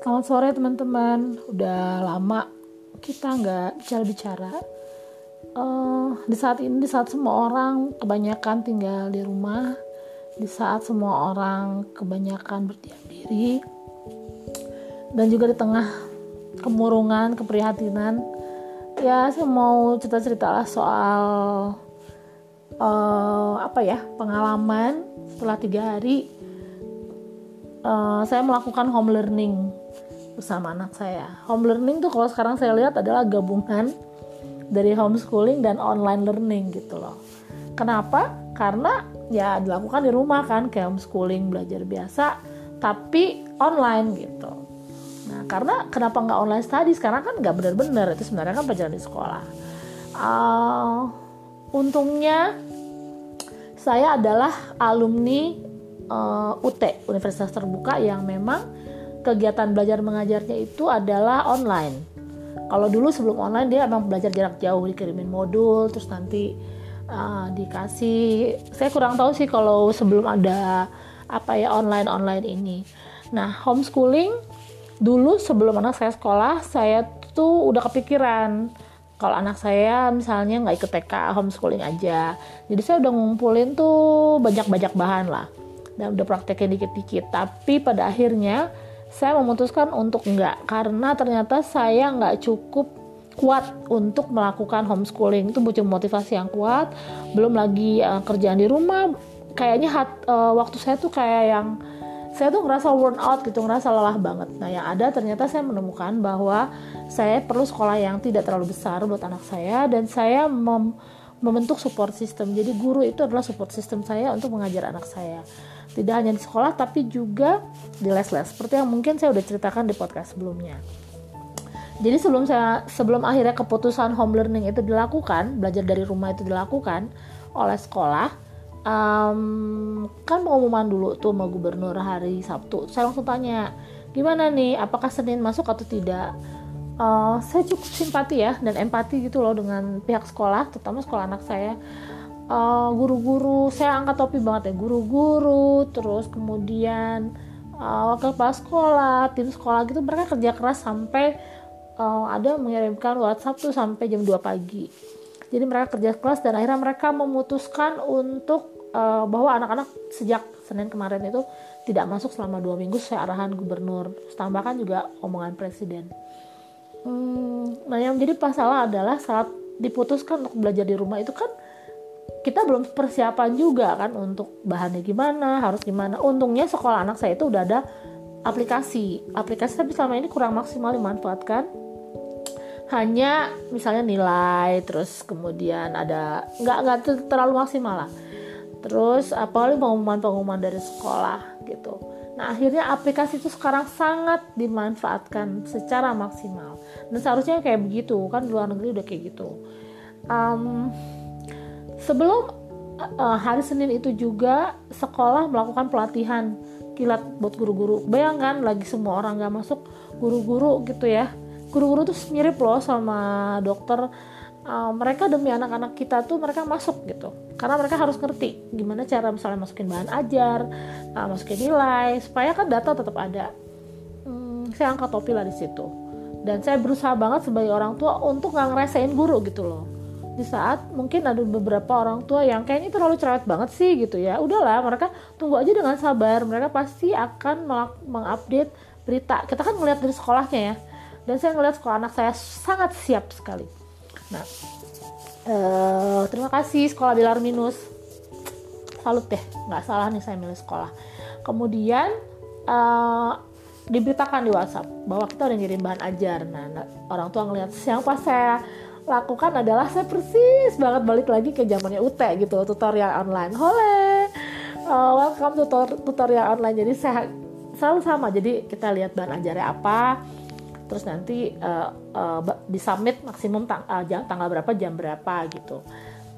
Selamat sore teman-teman. Udah lama kita nggak bicara-bicara. Uh, di saat ini, di saat semua orang kebanyakan tinggal di rumah, di saat semua orang kebanyakan berdiam diri, dan juga di tengah kemurungan, keprihatinan, ya saya mau cerita-cerita lah soal uh, apa ya pengalaman setelah tiga hari uh, saya melakukan home learning bersama anak saya. Home learning tuh kalau sekarang saya lihat adalah gabungan dari homeschooling dan online learning gitu loh. Kenapa? Karena ya dilakukan di rumah kan kayak homeschooling belajar biasa tapi online gitu. Nah karena kenapa nggak online study sekarang kan nggak benar-benar itu sebenarnya kan pelajaran di sekolah. Uh, untungnya saya adalah alumni uh, eh, UT Universitas Terbuka yang memang kegiatan belajar mengajarnya itu adalah online. Kalau dulu sebelum online dia emang belajar jarak jauh dikirimin modul terus nanti uh, dikasih. Saya kurang tahu sih kalau sebelum ada apa ya online online ini. Nah homeschooling dulu sebelum anak saya sekolah saya tuh udah kepikiran kalau anak saya misalnya nggak ikut TK homeschooling aja. Jadi saya udah ngumpulin tuh banyak-banyak bahan lah dan udah praktekin dikit-dikit. Tapi pada akhirnya saya memutuskan untuk enggak karena ternyata saya nggak cukup kuat untuk melakukan homeschooling. Itu butuh motivasi yang kuat belum lagi uh, kerjaan di rumah. Kayaknya hat, uh, waktu saya tuh kayak yang saya tuh ngerasa worn out gitu ngerasa lelah banget. Nah yang ada ternyata saya menemukan bahwa saya perlu sekolah yang tidak terlalu besar buat anak saya dan saya mem membentuk support system. Jadi guru itu adalah support system saya untuk mengajar anak saya tidak hanya di sekolah tapi juga di les-les seperti yang mungkin saya udah ceritakan di podcast sebelumnya. Jadi sebelum saya sebelum akhirnya keputusan home learning itu dilakukan, belajar dari rumah itu dilakukan oleh sekolah, um, kan pengumuman dulu tuh sama gubernur hari Sabtu. Saya langsung tanya, gimana nih, apakah Senin masuk atau tidak? Uh, saya cukup simpati ya dan empati gitu loh dengan pihak sekolah, terutama sekolah anak saya uh, guru-guru saya angkat topi banget ya guru-guru terus kemudian uh, wakil kepala sekolah tim sekolah gitu mereka kerja keras sampai uh, ada mengirimkan WhatsApp tuh sampai jam 2 pagi. Jadi mereka kerja keras dan akhirnya mereka memutuskan untuk uh, bahwa anak-anak sejak Senin kemarin itu tidak masuk selama dua minggu saya arahan gubernur. Tambahkan juga omongan presiden. Hmm, nah yang menjadi masalah adalah saat diputuskan untuk belajar di rumah itu kan kita belum persiapan juga kan untuk bahannya gimana harus gimana. Untungnya sekolah anak saya itu udah ada aplikasi. Aplikasi tapi selama ini kurang maksimal dimanfaatkan. Hanya misalnya nilai terus kemudian ada nggak nggak terlalu maksimal lah. Terus apalagi pengumuman-pengumuman dari sekolah gitu. Nah akhirnya aplikasi itu sekarang sangat dimanfaatkan secara maksimal. Dan seharusnya kayak begitu kan luar negeri udah kayak gitu. Um, Sebelum uh, hari Senin itu juga sekolah melakukan pelatihan kilat buat guru-guru. Bayangkan lagi semua orang nggak masuk guru-guru gitu ya. Guru-guru tuh mirip loh sama dokter. Uh, mereka demi anak-anak kita tuh mereka masuk gitu karena mereka harus ngerti gimana cara misalnya masukin bahan ajar uh, masukin nilai supaya kan data tetap ada hmm, saya angkat topi lah di situ dan saya berusaha banget sebagai orang tua untuk nggak ngerasain guru gitu loh di saat mungkin ada beberapa orang tua yang kayaknya terlalu cerewet banget sih gitu ya. Udahlah mereka tunggu aja dengan sabar. Mereka pasti akan mengupdate berita. Kita kan ngeliat dari sekolahnya ya. Dan saya ngeliat sekolah anak saya sangat siap sekali. Nah uh, terima kasih sekolah Bilar Minus. Salut deh nggak salah nih saya milih sekolah. Kemudian uh, diberitakan di WhatsApp bahwa kita udah ngirim bahan ajar. Nah orang tua ngeliat siang pas saya lakukan adalah saya persis banget balik lagi ke zamannya UT gitu tutorial online. Hole. Uh, welcome tutor tutorial online. Jadi saya selalu sama. Jadi kita lihat bahan ajarnya apa terus nanti uh, uh, di submit maksimum tang uh, jam, tanggal berapa jam berapa gitu.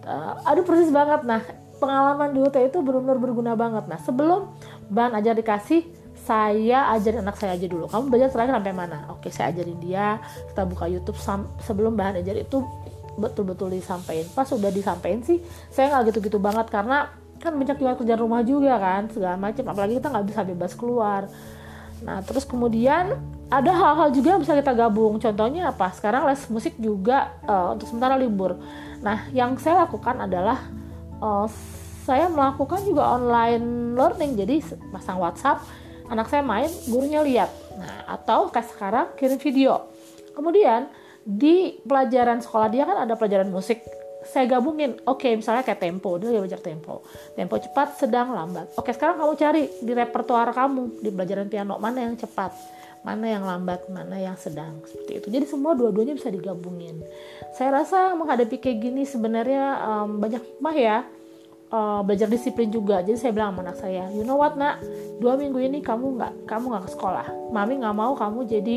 Uh, aduh persis banget. Nah pengalaman di UT itu benar-benar berguna banget. Nah sebelum bahan ajar dikasih saya ajarin anak saya aja dulu. Kamu belajar terakhir sampai mana? Oke saya ajarin dia. Kita buka YouTube sebelum bahan ajar itu betul-betul disampaikan. Pas sudah disampaikan sih saya nggak gitu-gitu banget karena kan banyak juga kerjaan rumah juga kan segala macam. Apalagi kita nggak bisa bebas keluar. Nah terus kemudian ada hal-hal juga yang bisa kita gabung. Contohnya apa? Sekarang les musik juga uh, untuk sementara libur. Nah yang saya lakukan adalah uh, saya melakukan juga online learning. Jadi pasang WhatsApp anak saya main gurunya lihat. Nah atau kayak sekarang kirim video. Kemudian di pelajaran sekolah dia kan ada pelajaran musik. Saya gabungin. Oke okay, misalnya kayak tempo. Dia belajar tempo. Tempo cepat sedang lambat. Oke okay, sekarang kamu cari di repertoire kamu di pelajaran piano. Mana yang cepat? Mana yang lambat? Mana yang sedang? Seperti itu. Jadi semua dua-duanya bisa digabungin. Saya rasa menghadapi kayak gini sebenarnya um, banyak mah ya uh, belajar disiplin juga. Jadi saya bilang sama anak saya you know what nak? Dua minggu ini kamu nggak kamu nggak ke sekolah. Mami nggak mau kamu jadi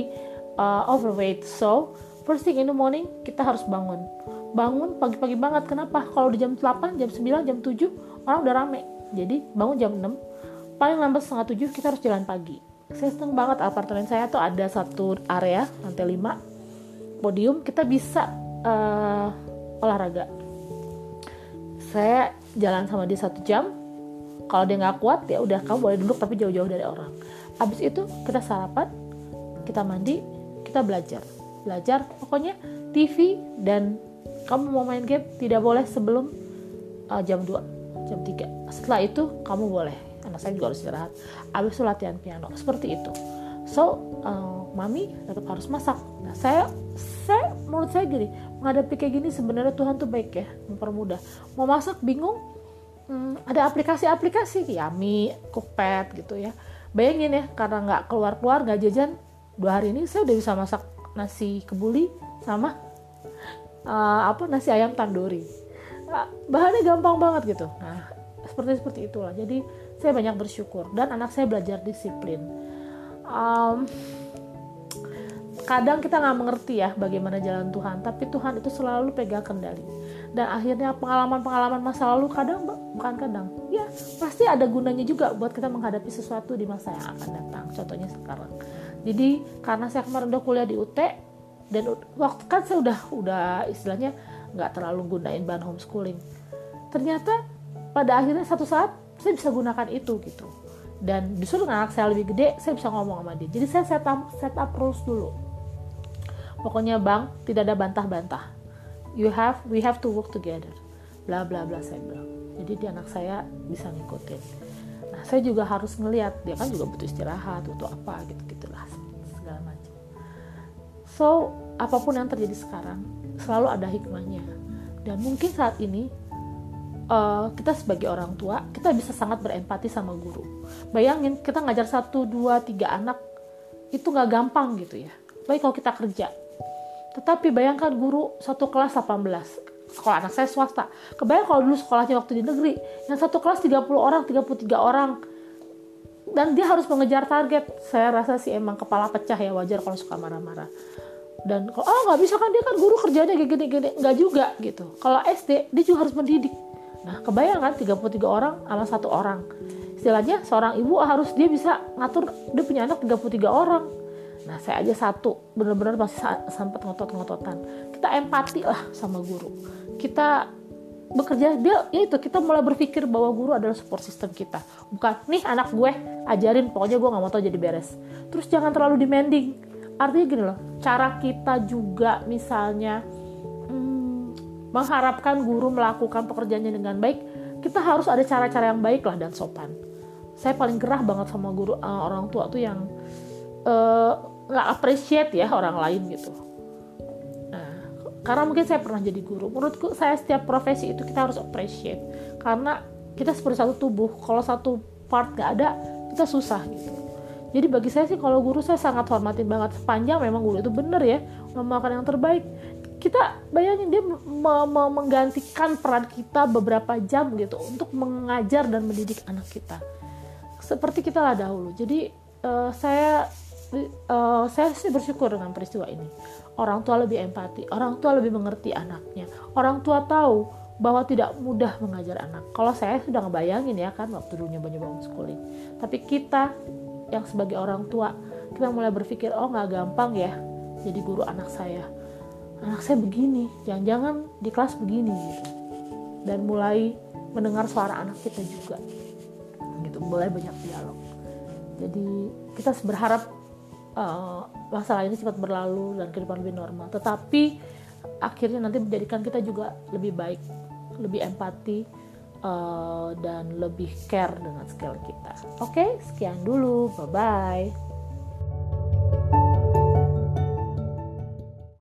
uh, overweight. So first thing in the morning kita harus bangun. Bangun pagi-pagi banget. Kenapa? Kalau di jam 8 jam 9 jam 7 orang udah rame. Jadi bangun jam 6 paling lambat setengah 7 kita harus jalan pagi. Saya seneng banget apartemen saya tuh ada satu area lantai 5 podium kita bisa uh, olahraga saya jalan sama dia satu jam. Kalau dia nggak kuat ya udah kamu boleh duduk tapi jauh-jauh dari orang. Abis itu kita sarapan kita mandi kita belajar. Belajar pokoknya TV dan kamu mau main game tidak boleh sebelum uh, jam 2 jam 3 setelah itu kamu boleh anak saya juga harus istirahat. Abis itu latihan piano seperti itu. So uh, mami tetap harus masak. Nah saya saya menurut saya gini menghadapi kayak gini sebenarnya Tuhan tuh baik ya mempermudah. Mau masak bingung hmm, ada aplikasi-aplikasi Yami, Cookpad gitu ya. Bayangin ya karena nggak keluar keluar nggak jajan dua hari ini saya udah bisa masak nasi kebuli sama uh, apa nasi ayam tandoori. Bahannya gampang banget gitu. Nah seperti seperti itulah. Jadi saya banyak bersyukur. Dan anak saya belajar disiplin. Um, kadang kita nggak mengerti ya bagaimana jalan Tuhan tapi Tuhan itu selalu pegang kendali. Dan akhirnya pengalaman-pengalaman masa lalu kadang bukan kadang. Ya pasti ada gunanya juga buat kita menghadapi sesuatu di masa yang akan datang contohnya sekarang. Jadi karena saya kemarin udah kuliah di UT dan waktu kan saya udah udah istilahnya nggak terlalu gunain bahan homeschooling. Ternyata pada akhirnya satu saat saya bisa gunakan itu gitu. Dan dengan anak saya lebih gede saya bisa ngomong sama dia. Jadi saya set up, set up rules dulu pokoknya bang tidak ada bantah-bantah. You have we have to work together. Bla bla bla saya bilang. Jadi dia anak saya bisa ngikutin. Nah saya juga harus ngelihat dia kan juga butuh istirahat butuh apa gitu gitulah segala macam. So apa pun yang terjadi sekarang selalu ada hikmahnya. Dan mungkin saat ini uh, kita sebagai orang tua kita bisa sangat berempati sama guru. Bayangin kita ngajar satu dua tiga anak itu nggak gampang gitu ya baik kalau kita kerja tetapi bayangkan guru satu kelas 18 sekolah anak saya swasta. Kebayang kalau dulu sekolahnya waktu di negeri, yang satu kelas 30 orang, 33 orang. Dan dia harus mengejar target. Saya rasa sih emang kepala pecah ya, wajar kalau suka marah-marah. Dan kalau, oh nggak bisa kan dia kan guru kerjanya gini-gini. Nggak juga gitu. Kalau SD, dia juga harus mendidik. Nah, kebayang kan 33 orang sama satu orang. Istilahnya seorang ibu harus dia bisa ngatur, dia punya anak 33 orang Nah saya aja satu benar-benar masih sempat ngotot-ngototan. Kita empati lah sama guru. Kita bekerja dia ya itu kita mulai berpikir bahwa guru adalah support system kita bukan nih anak gue ajarin pokoknya gue nggak mau tau jadi beres terus jangan terlalu demanding artinya gini loh cara kita juga misalnya hmm, mengharapkan guru melakukan pekerjaannya dengan baik kita harus ada cara-cara yang baik lah dan sopan saya paling gerah banget sama guru uh, orang tua tuh yang uh, nggak appreciate ya orang lain gitu. Nah karena mungkin saya pernah jadi guru menurutku saya setiap profesi itu kita harus appreciate. Karena kita seperti satu tubuh kalau satu part nggak ada kita susah gitu. Jadi bagi saya sih kalau guru saya sangat hormatin banget. Sepanjang memang guru itu bener ya memakan yang terbaik. Kita bayangin dia menggantikan peran kita beberapa jam gitu untuk mengajar dan mendidik anak kita. Seperti kita lah dahulu. Jadi uh, saya uh, saya sih bersyukur dengan peristiwa ini. Orang tua lebih empati, orang tua lebih mengerti anaknya. Orang tua tahu bahwa tidak mudah mengajar anak. Kalau saya sudah ngebayangin ya kan waktu dulunya banyak bangun schooling. Tapi kita yang sebagai orang tua kita mulai berpikir oh nggak gampang ya jadi guru anak saya. Anak saya begini, jangan-jangan di kelas begini gitu. Dan mulai mendengar suara anak kita juga gitu, mulai banyak dialog jadi kita berharap uh, masalah ini cepat berlalu dan kehidupan lebih normal. Tetapi akhirnya nanti menjadikan kita juga lebih baik lebih empati uh, dan lebih care dengan skill kita. Oke okay? sekian dulu. Bye bye